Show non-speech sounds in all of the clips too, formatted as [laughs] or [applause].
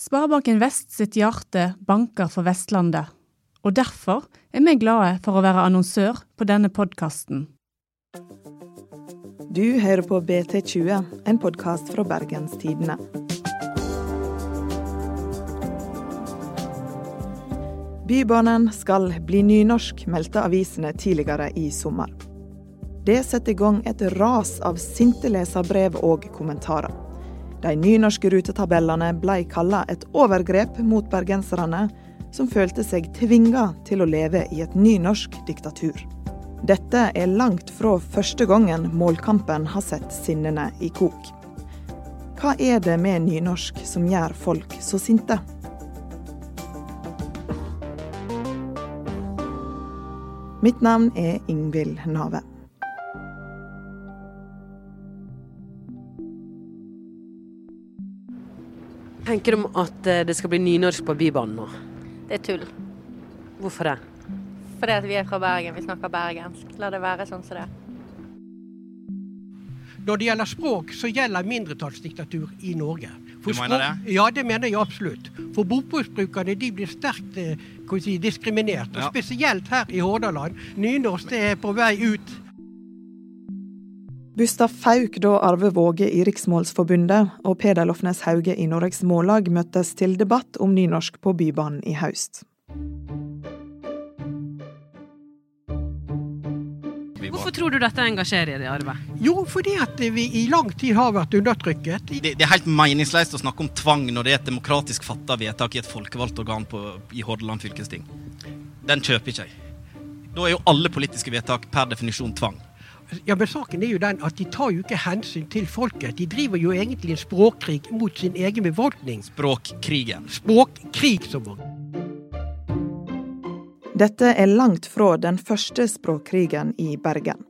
Sparebanken Vest sitt hjerte banker for Vestlandet, og derfor er vi glade for å være annonsør på denne podkasten. Du hører på BT20, en podkast fra Bergens Tidende. Bybanen skal bli nynorsk, meldte avisene tidligere i sommer. Det setter i gang et ras av sinte leserbrev og kommentarer. De nynorske rutetabellene ble kalla et overgrep mot bergenserne, som følte seg tvinga til å leve i et nynorsk diktatur. Dette er langt fra første gangen målkampen har sett sinnene i kok. Hva er det med nynorsk som gjør folk så sinte? Mitt navn er Ingvild Nave. Tenker du om at eh, det skal bli nynorsk på Bybanen nå? Det er tull. Hvorfor det? Fordi at vi er fra Bergen, vi snakker bergensk. La det være sånn som det er. Når det gjelder språk, så gjelder mindretallsdiktatur i Norge. For du mener det? Ja, det mener jeg absolutt. For bokmålsbrukerne de blir sterkt eh, si, diskriminert. Og spesielt her i Hordaland. Nynorsk er på vei ut. Bustad Fauk da Arve Våge i Riksmålsforbundet og Peder Lofnes Hauge i Norges Mållag møttes til debatt om nynorsk på Bybanen i høst. Hvorfor tror du dette engasjerer deg, Arve? Jo, fordi at vi i lang tid har vært undertrykket. Det, det er helt meningsløst å snakke om tvang når det er et demokratisk fatta vedtak i et folkevalgt organ på, i Hordaland fylkesting. Den kjøper ikke jeg. Da er jo alle politiske vedtak per definisjon tvang. Ja, men saken er jo den at De tar jo ikke hensyn til folket. De driver jo egentlig en språkkrig mot sin egen befolkning. Språkkrigen. Språkkrig, som man. Dette er langt fra den første språkkrigen i Bergen.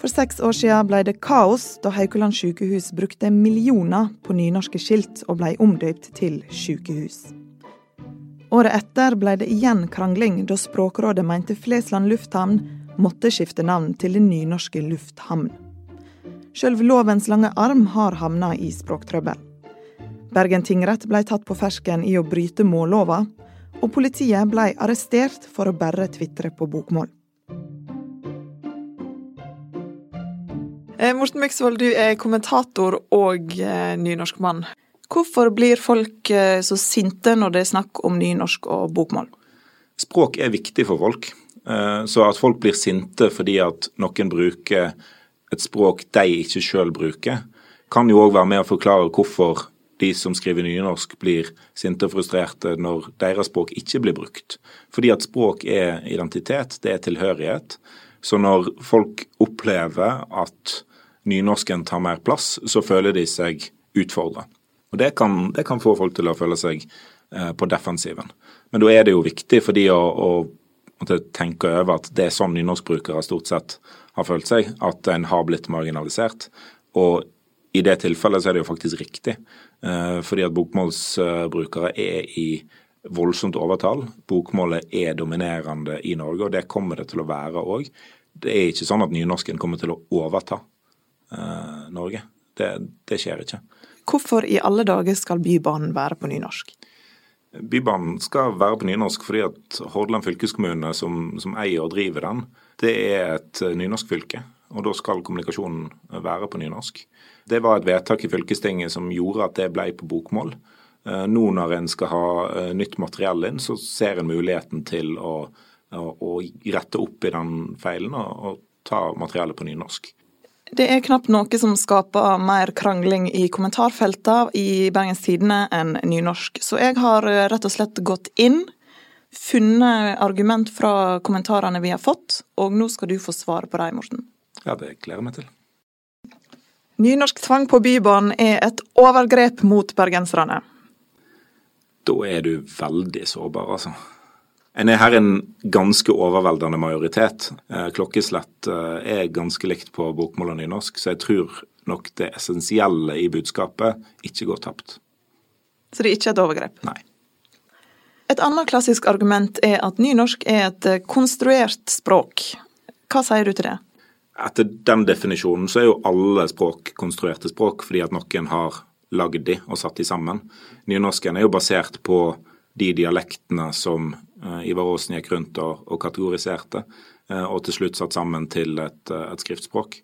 For seks år siden ble det kaos da Haukeland sykehus brukte millioner på nynorske skilt og ble omdøypt til sykehus. Året etter ble det igjen krangling da Språkrådet mente Flesland lufthavn måtte skifte navn til den nynorske lufthamn. Sjølv lovens lange arm har havna i språktrøbbel. Bergen tingrett ble tatt på fersken i å bryte mållova, og politiet ble arrestert for å bare tvitre på bokmål. Eh, Morten Myksvold, du er kommentator og eh, nynorskmann. Hvorfor blir folk eh, så sinte når det er snakk om nynorsk og bokmål? Språk er viktig for folk. Eh, så at folk blir sinte fordi at noen bruker et språk de ikke sjøl bruker, kan jo òg være med å forklare hvorfor de som skriver nynorsk blir sinte og frustrerte når deres språk ikke blir brukt. Fordi at språk er identitet, det er tilhørighet. Så når folk opplever at nynorsken tar mer plass, så føler de seg utfordra. Og det kan, det kan, få folk til å føle seg eh, på defensiven. Men da er det jo viktig for de å, å måtte tenke over at det er sånn nynorskbrukere stort sett har følt seg, at en har blitt marginalisert. Og i det tilfellet så er det jo faktisk riktig, eh, fordi at bokmålsbrukere er i voldsomt overtall. Bokmålet er dominerende i Norge, og det kommer det til å være òg. Det er ikke sånn at nynorsken kommer til å overta uh, Norge. Det, det skjer ikke. Hvorfor i alle dager skal Bybanen være på nynorsk? Bybanen skal være på nynorsk fordi at Hordaland fylkeskommune, som, som, eier og driver den, det er et nynorsk fylke. Og da skal kommunikasjonen være på nynorsk. Det var et vedtak i fylkestinget som gjorde at det ble på bokmål. Eh, nå når en skal ha eh, nytt materiell inn, så ser en muligheten til å, å, å rette opp i den feilen og, og ta materiellet på nynorsk. Det er knapt noe som skaper mer krangling i kommentarfeltene i Bergens Tidende enn nynorsk. Så jeg har eh, rett og slett gått inn, funnet argument fra kommentarene vi har fått, og nå skal du få svare på dem, Morten. Ja, det gleder jeg meg til. Nynorsk tvang på Bybanen er et overgrep mot bergenserne. Da er du veldig sårbar, altså. En er her en ganske overveldende majoritet. Eh, klokkeslett eh, er ganske likt på bokmål og nynorsk, så jeg tror nok det essensielle i budskapet ikke går tapt. Så det er ikke et overgrep? Nei. Et annet klassisk argument er at nynorsk er et eh, konstruert språk. Hva sier du til det? Etter den definisjonen så er jo alle språk konstruerte språk, fordi at noen har lagd de og satt de sammen. Nynorsken er jo basert på de dialektene som Ivar Aasen gikk rundt og, og kategoriserte, uh, og til slutt satt sammen til et, et skriftspråk.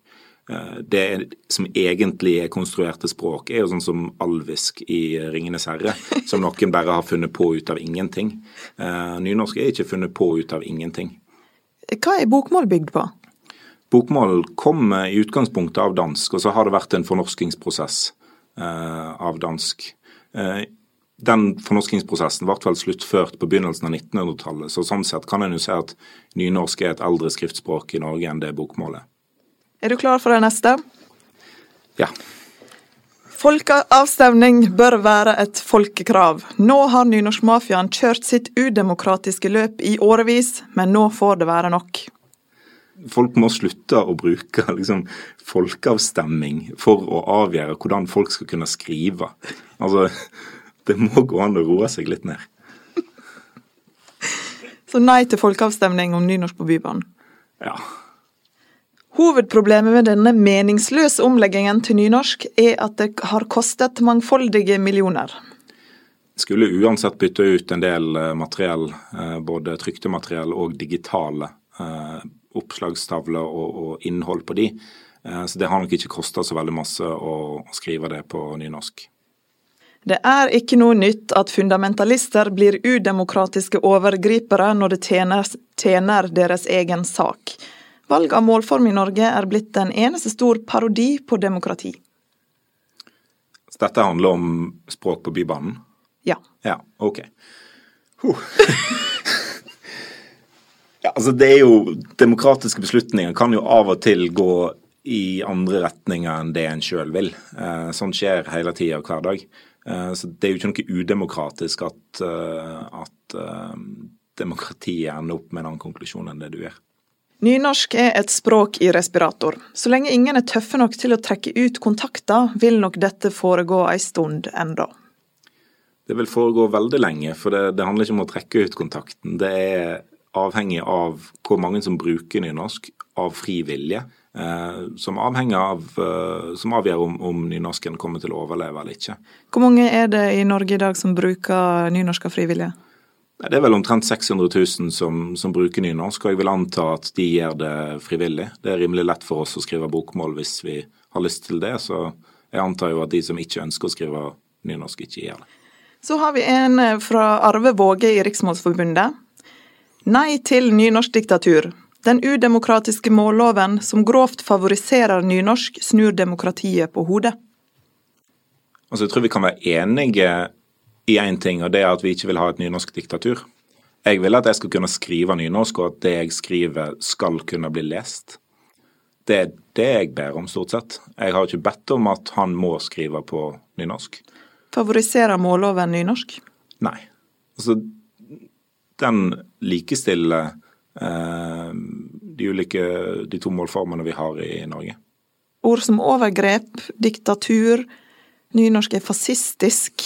Det som egentlig er konstruerte språk, er jo sånn som alvisk i 'Ringenes herre', [laughs] som noen bare har funnet på ut av ingenting. Nynorsk er ikke funnet på ut av ingenting. Hva er bokmål bygd på? Bokmål kom i utgangspunktet av dansk, og så har det vært en fornorskingsprosess eh, av dansk. Den fornorskingsprosessen ble vel sluttført på begynnelsen av 1900-tallet, så sånn sett kan en jo si at nynorsk er et eldre skriftspråk i Norge enn det bokmålet. Er du klar for det neste? Ja. Folkeavstemning bør være et folkekrav. Nå har nynorskmafiaen kjørt sitt udemokratiske løp i årevis, men nå får det være nok folk må slutte å bruke [laughs] liksom, folkeavstemning for å avgjøre hvordan folk skal kunne skrive. Altså, det må gå an å roe seg litt ned. [laughs] Så nei til folkeavstemning om nynorsk på Bybanen? Ja. Hovedproblemet med denne meningsløse omleggingen til nynorsk er at det har kostet mangfoldige millioner. Skulle uansett bytte ut en del eh, materiell, eh, både trykte materiell og digitale eh, oppslagstavler og, innhold på de. Så det har nok ikke kosta så veldig masse å skrive det på nynorsk. Det er ikke noe nytt at fundamentalister blir udemokratiske overgripere når det tjener, tjener deres egen sak. Valg av målform i Norge er blitt en eneste stor parodi på demokrati. Så dette handler om språk på Bybanen? Ja. Ja, ok. Huh. [laughs] Ja, altså det er jo Demokratiske beslutninger kan jo av og til gå i andre retninger enn det en sjøl vil. Eh, sånn skjer hele tida hver dag. Eh, så det er jo ikke noe udemokratisk at, eh, at demokratiet ender opp med en annen konklusjon enn det du gjør. Nynorsk er et språk i respirator. Så lenge ingen er tøffe nok til å trekke ut kontakter, vil nok dette foregå ei stund enda. Det vil foregå veldig lenge, for det, det handler ikke om å trekke ut kontakten. Det er avhengig av hvor mange som bruker nynorsk av fri vilje. Eh, som, av, eh, som avgjør om, om, nynorsken kommer til å overleve eller ikke. Hvor mange er det i Norge i dag som bruker nynorsk av frivillige? Det er vel omtrent 600 000 som, som, bruker nynorsk, og jeg vil anta at de gjør det frivillig. Det er rimelig lett for oss å skrive bokmål hvis vi har lyst til det, så jeg antar jo at de som ikke ønsker å skrive nynorsk, ikke gjør det. Så har vi en fra Arve Våge i Riksmålsforbundet. Nei til nynorskdiktatur. Den udemokratiske målloven som grovt favoriserer nynorsk, snur demokratiet på hodet. Altså, jeg tror vi kan være enige i én ting, og det er at vi ikke vil ha et nynorsk diktatur. Jeg vil at jeg skal kunne skrive nynorsk, og at det jeg skriver skal kunne bli lest. Det er det jeg ber om, stort sett. Jeg har ikke bedt om at han må skrive på nynorsk. Favoriserer målloven nynorsk? Nei. Altså, den likestiller de ulike de to målformene vi har i Norge. Ord som overgrep, diktatur, nynorsk er fascistisk,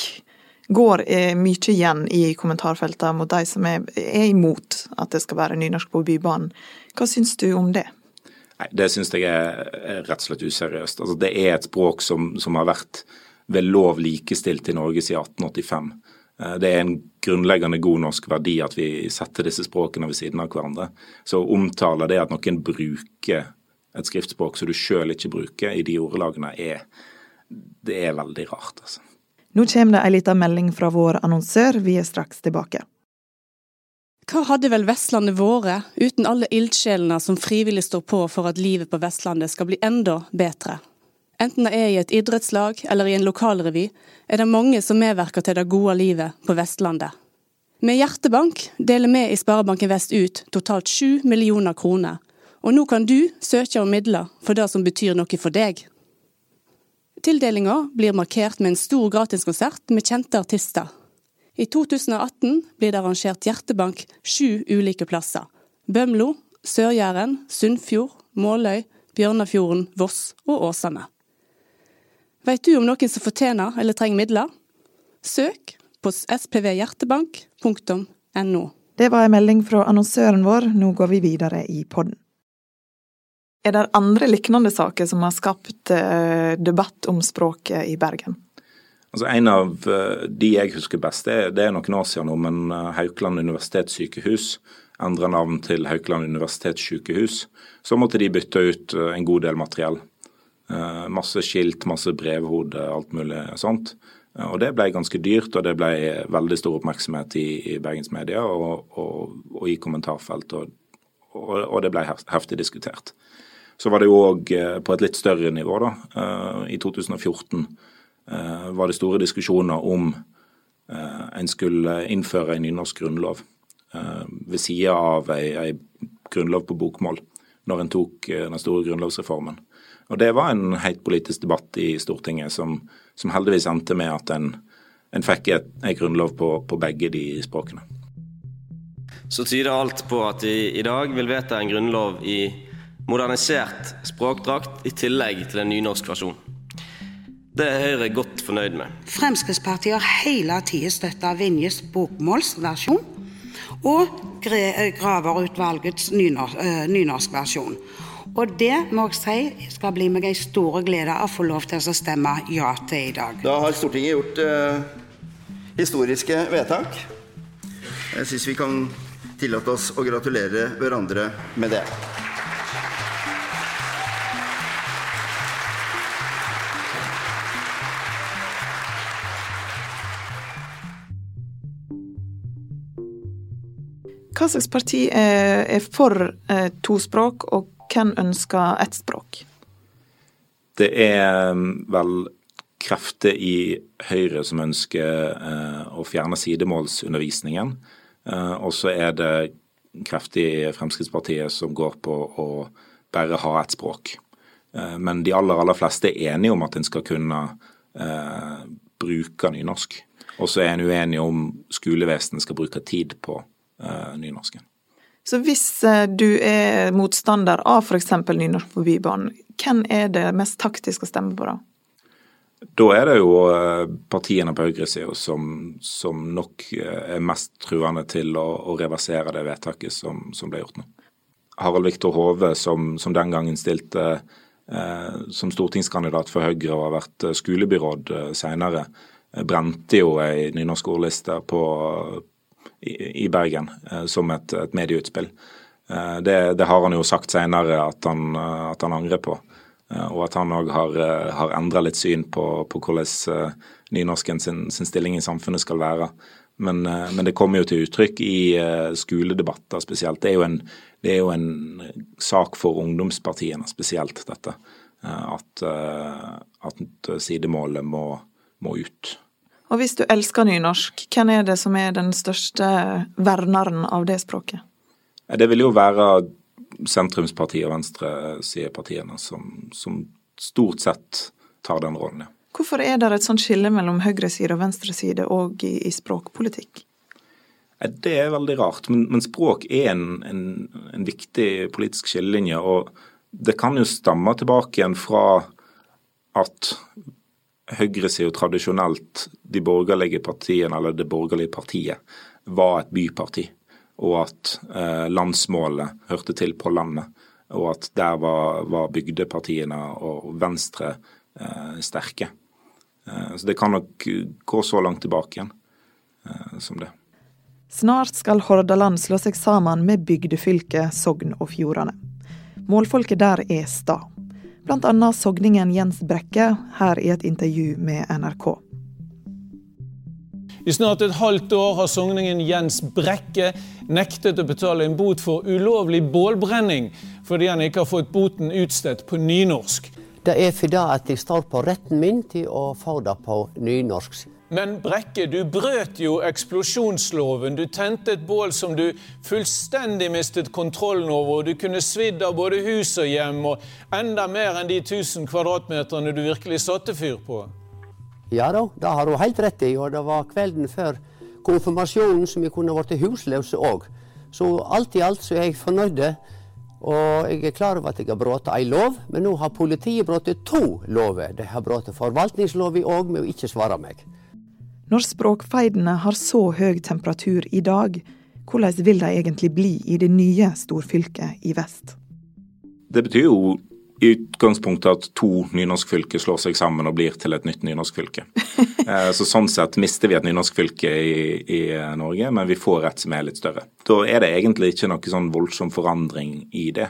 går mye igjen i kommentarfeltene mot de som er, er, imot at det skal være nynorsk på Bybanen. Hva syns du om det? Nei, Det syns jeg er, er, rett og slett useriøst. Altså, det er et språk som, som har vært ved lov likestilt i Norge siden 1885. Eh, det er en grunnleggende god norsk verdi at vi setter disse språkene ved siden av hverandre. Så å omtale det at noen bruker et skriftspråk som du sjøl ikke bruker, i de ordlagene, er, det er veldig rart. altså. Nå kommer det ei lita melding fra vår annonsør. Vi er straks tilbake. Hva hadde vel Vestlandet vært uten alle ildsjelene som frivillig står på for at livet på Vestlandet skal bli enda bedre? Enten det er i et idrettslag eller i en lokalrevy, er det mange som medvirker til det gode livet på Vestlandet. Med Hjertebank deler vi i Sparebanken Vest ut totalt 7 millioner kroner, og nå kan du søke om midler for det som betyr noe for deg. Tildelinga blir markert med en stor gratiskonsert med kjente artister. I 2018 blir det arrangert Hjertebank sju ulike plasser. Bømlo, Sør-Jæren, Sunnfjord, Måløy, Bjørnafjorden, Voss og Åsane. Vet du om noen som fortjener eller trenger midler? Søk på spvhjertebank.no. Det var en melding fra annonsøren vår, nå går vi videre i podden. Er det andre lignende saker som har skapt eh, debatt om språket i Bergen? Altså En av eh, de jeg husker best, det, det er noen år siden nå, men Haukeland universitetssykehus endra navn til Haukeland universitetssykehus. Så måtte de bytte ut eh, en god del materiell. Masse skilt, masse brevhode, alt mulig sånt. Og Det ble ganske dyrt, og det ble veldig stor oppmerksomhet i, i Bergens media og, og, og i kommentarfelt. Og, og, det ble heftig diskutert. Så var det jo òg på et litt større nivå, da. I 2014 Eh, var det store diskusjoner om eh, en skulle innføre en nynorsk grunnlov eh, ved sida av ei, ei, grunnlov på bokmål, når en tok den store grunnlovsreformen. Og Det var en heit politisk debatt i Stortinget som, som heldigvis endte med at en, en fikk en grunnlov på, på, begge de språkene. Så tyder alt på at vi i dag vil vedta en grunnlov i modernisert språkdrakt i tillegg til en nynorsk versjon. Det er Høyre godt fornøyd med. Fremskrittspartiet har hele tida støtta Vinjes bokmålsversjon og Graver-utvalgets eh, nynorskversjon. Og det må jeg si skal bli meg en stor glede å få lov til å stemme ja til i dag. Da har Stortinget gjort eh, historiske vedtak. Jeg syns vi kan tillate oss å gratulere hverandre med det. Hva slags parti er for eh, to språk, og hvem ønsker ett språk? Det er mm, vel krefter i Høyre som ønsker eh, å fjerne sidemålsundervisningen. Eh, og så er det krefter i Fremskrittspartiet som går på å bare ha ett språk. Men de aller, aller fleste er enige om at en skal kunne bruke nynorsk. Og så er en uenig om skolevesenet skal bruke tid på nynorsken. Så hvis eh, du er motstander av f.eks. nynorsk på Bybanen, hvem er det mest taktisk å stemme på da? Da er det jo eh, partiene på høyresida som, som nok eh, er mest truende til å, å reversere det vedtaket som, som, ble gjort nå. Harald Viktor Hove, som, som den gangen stilte eh, som stortingskandidat for Høyre og har vært skolebyråd eh, senere, brente jo ei nynorsk ordliste på, i, Bergen eh, som et, et medieutspill. Eh, det, det, har han jo sagt senere at han, eh, at han angrer på. Og at han òg har, har endra litt syn på, på hvordan nynorsken sin, sin, stilling i samfunnet skal være. Men, men, det kommer jo til uttrykk i skoledebatter spesielt. Det er en, det er jo en sak for ungdomspartiene spesielt, dette. At, at sidemålet må, må ut. Og hvis du elsker nynorsk, hvem er det som er den største verneren av det språket? Det vil jo være sentrumspartiet og venstresidepartiene som, som stort sett tar den rollen, ja. Hvorfor er det et sånt skille mellom høyreside og venstreside òg i, i, språkpolitikk? Det er veldig rart, men, men språk er en, en, en, viktig politisk skillelinje. Og det kan jo stamme tilbake igjen fra at høyresida tradisjonelt, de borgerlige partiene, eller det borgerlige partiet, var et byparti. Og at eh, landsmålet hørte til på landet. Og at der var, var bygdepartiene og Venstre eh, sterke. Eh, så det kan nok gå så langt tilbake igjen eh, som det. Snart skal Hordaland slå seg sammen med bygdefylket Sogn og Fjordane. Målfolket der er sta bl.a. sogningen Jens Brekke her i et intervju med NRK. I snart et halvt år har sogningen Jens Brekke nektet å betale en bot for ulovlig bålbrenning, fordi han ikke har fått boten utstedt på nynorsk. Det er fordi jeg står på retten min til å få det på nynorsk. Men Brekke, du brøt jo eksplosjonsloven. Du tente et bål som du fullstendig mistet kontrollen over. og Du kunne svidd av både hus og hjem, og enda mer enn de 1000 kvadratmeterne du virkelig satte fyr på. Ja da, det har hun helt rett i. Og det var kvelden før konfirmasjonen som vi kunne blitt husløse òg. Så alt i alt så er jeg fornøyd. Og jeg er klar over at jeg har brutt ei lov, men nå har politiet brutt to lover. De har brutt forvaltningsloven òg med å ikke svare meg. Når språkfeidene har så høy temperatur i dag, hvordan vil de egentlig bli i det nye storfylket i vest? Det betyr jo i utgangspunktet at to nynorskfylker slår seg sammen og blir til et nytt nynorskfylke. [laughs] Eh, så Sånn sett mister vi et nynorskfylke i, i Norge, men vi får et som er litt større. Da er det egentlig ikke noe sånn voldsom forandring i det.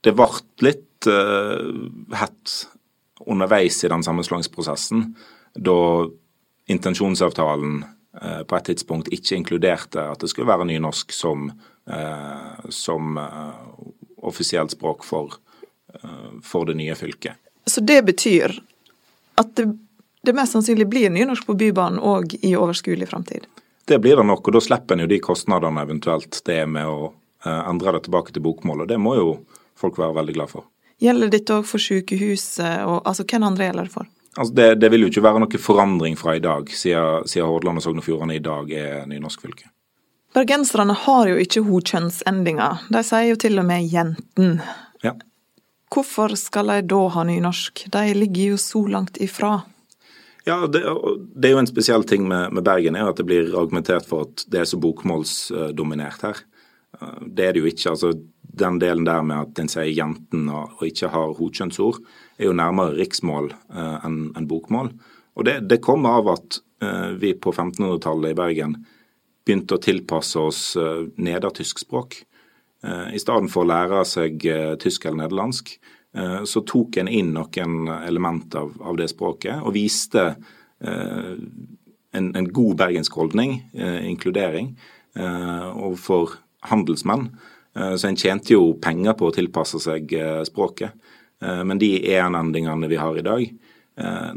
Det ble litt uh, hett underveis i den sammenslåingsprosessen, da intensjonsavtalen uh, på et tidspunkt ikke inkluderte at det skulle være nynorsk som, uh, som offisielt språk for, for det nye fylket. Så det betyr at det, det mest sannsynlig blir nynorsk på Bybanen òg i overskuelig framtid? Det blir det nok, og da slipper en jo de kostnadene eventuelt det med å endre det tilbake til bokmål. Og det må jo folk være veldig glad for. Gjelder dette òg for sykehuset, og altså hvem andre gjelder det for? Altså det, det, vil jo ikke være noe forandring fra i dag, siden, siden Hordaland og Sogn og Fjordane i dag er nynorsk fylke. Bergenserne har jo ikke hokjønnsendinger, de sier jo til og med 'jenten'. Ja. Hvorfor skal de da ha nynorsk? De ligger jo så langt ifra. Ja, det, det er jo en spesiell ting med, med, Bergen, er at det blir argumentert for at det er så bokmålsdominert her. Det er det jo ikke. altså Den delen der med at en sier 'jenten' og, ikke har hokjønnsord, er jo nærmere riksmål uh, enn en bokmål. Og det, det kommer av at uh, vi på 1500-tallet i Bergen begynte å tilpasse oss uh, nedertysk språk. Eh, I stedet for å lære seg eh, tysk eller nederlandsk, eh, så tok en inn noen element av, av det språket og viste en, en god bergensk holdning, inkludering, overfor handelsmenn. Så en tjente jo penger på å tilpasse seg språket. Men de EN-endingene vi har i dag,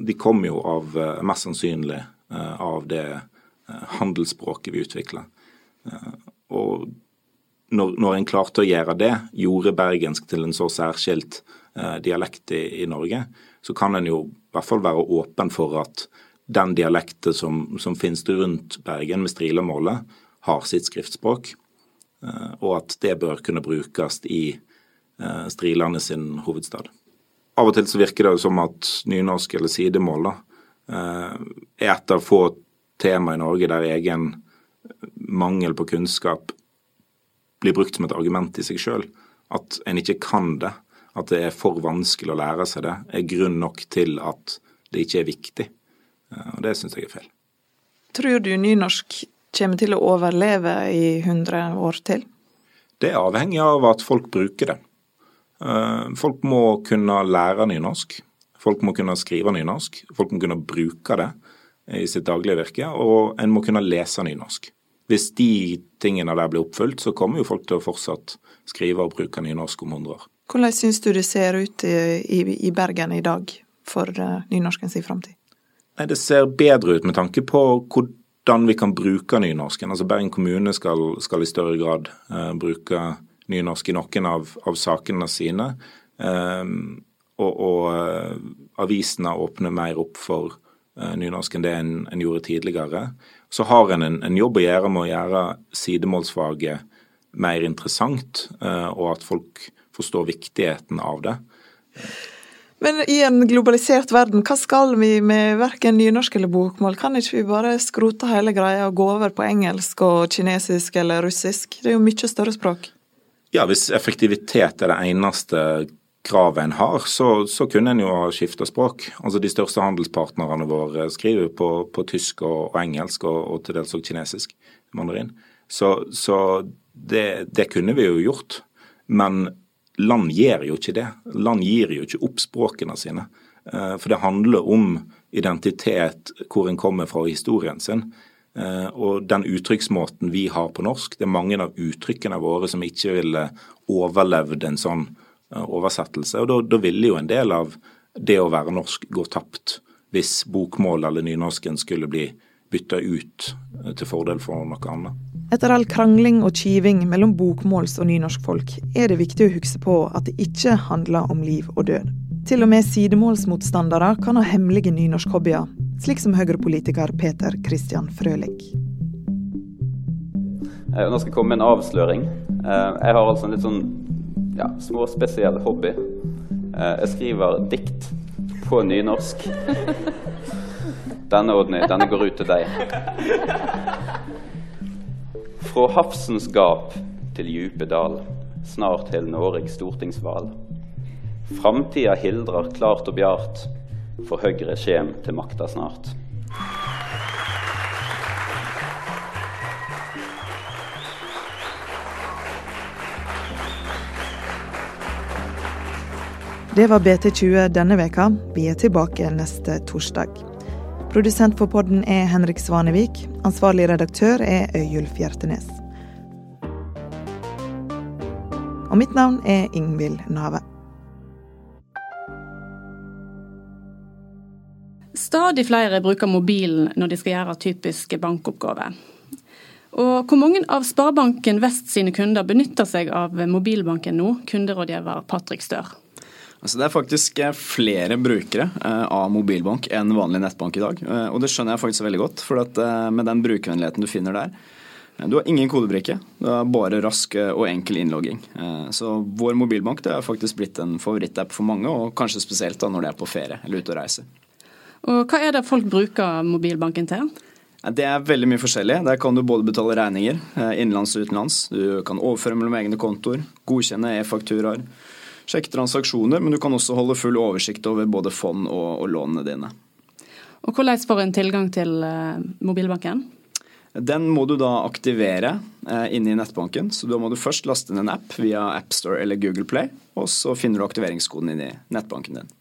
de kom jo av, mest sannsynlig av det handelsspråket vi utvikla. Og når, når en klarte å gjøre det, gjorde bergensk til en så særskilt eh, dialekt i, i, Norge, så kan en jo i hvert fall være åpen for at den dialekten som, som finnes rundt Bergen med strilemålet, har sitt skriftspråk, eh, og at det bør kunne brukes i eh, Strilane sin hovedstad. Av og til så virker det jo som at nynorsk eller sidemål da, eh, er et av få tema i Norge der egen mangel på kunnskap blir brukt som et argument i seg sjøl. At en ikke kan det, at det er for vanskelig å lære seg det, er grunn nok til at det ikke er viktig. Eh, og Det syns jeg er feil. Tror du nynorsk kommer til å overleve i 100 år til? Det er avhengig av at folk bruker det. Eh, folk må kunne lære nynorsk. Folk må kunne skrive nynorsk. Folk må kunne bruke det i sitt daglige virke. Og en må kunne lese nynorsk. Hvis de tingene der blir oppfylt, så kommer jo folk til å fortsatt skrive og bruke nynorsk om 100 år. Hvordan syns du det ser ut i, Bergen i dag for uh, nynorskens framtid? Det ser bedre ut med tanke på hvordan vi kan bruke nynorsken. Altså Bergen kommune skal, skal i større grad uh, bruke nynorsk i noen av, av sakene sine. Um, og, og uh, avisene åpner mer opp for nynorsk enn det en, en gjorde tidligere så har en, en, en jobb å gjøre med å gjøre sidemålsfaget mer interessant, uh, og at folk forstår viktigheten av det. Men i en globalisert verden, hva skal vi med verken nynorsk eller bokmål? Kan ikke vi bare skrote hele greia og gå over på engelsk og kinesisk eller russisk? Det er jo mye større språk. Ja, hvis effektivitet er det eneste kravet en har, så, så kunne en jo ha skifta språk. Altså De største handelspartnerne våre skriver på, på tysk og, og, engelsk, og, og til dels også kinesisk mandarin. Så, så det, det, kunne vi jo gjort. Men land gjør jo ikke det. Land gir jo ikke opp språkene sine. Eh, for det handler om identitet, hvor en kommer fra historien sin. Eh, og den uttrykksmåten vi har på norsk, det er mange av uttrykkene våre som ikke ville overlevd en sånn Eh, oversettelse. Og da, ville jo en del av det å være norsk gå tapt hvis bokmål eller nynorsken skulle bli bytta ut eh, til fordel for noe annet. Etter all krangling og kiving mellom bokmåls- og nynorskfolk er det viktig å huske på at det ikke handler om liv og død. Til og med sidemålsmotstandere kan ha hemmelige nynorskhobbyer, slik som Høyre-politiker Peter Christian Frølich. Nå skal jeg komme med en avsløring. Eh, jeg har altså en litt sånn ja, småspesiell hobby. Eh, jeg skriver dikt på nynorsk. [laughs] Denne, Odny, denne går ut til deg. Fra Havsens gap til djupe dal, snart til Noreg stortingsval. Framtida hildrer klart og bjart, for Høgre kjem til makta snart. Det var BT20 denne veka. Vi er tilbake neste torsdag. Produsent for podden er Henrik Svanevik. Ansvarlig redaktør er Øyulf Hjertenes. Og mitt navn er Ingvild Nave. Stadig flere bruker mobilen når de skal gjøre typiske bankoppgaver. Og hvor mange av Sparebanken Vest sine kunder benytter seg av mobilbanken nå, kunderådgiver Patrick Stør? Altså det er faktisk eh, flere brukere eh, av mobilbank enn vanlig nettbank i dag. Eh, og det skjønner jeg faktisk veldig godt, for med den brukervennligheten du finner der, du har ingen kodebrikke, du har bare rask og enkel innlogging. Så vår mobilbank det er faktisk blitt en favorittapp for mange, og kanskje spesielt da når de er på ferie eller ute og reiser. Og Hva er det folk bruker mobilbanken til? Det er veldig mye forskjellig. Der kan du både betale regninger innenlands og utenlands. Du kan overføre mellom egne kontoer, godkjenne e-fakturaer sjekke transaksjoner, men du kan også holde full oversikt over både fond og, og lånene dine. Og Hvordan får en tilgang til uh, mobilbanken? Den må du da aktivere eh, inne i nettbanken. så Da må du først laste ned en app via AppStore eller Google Play, og så finner du aktiveringskoden inni nettbanken din.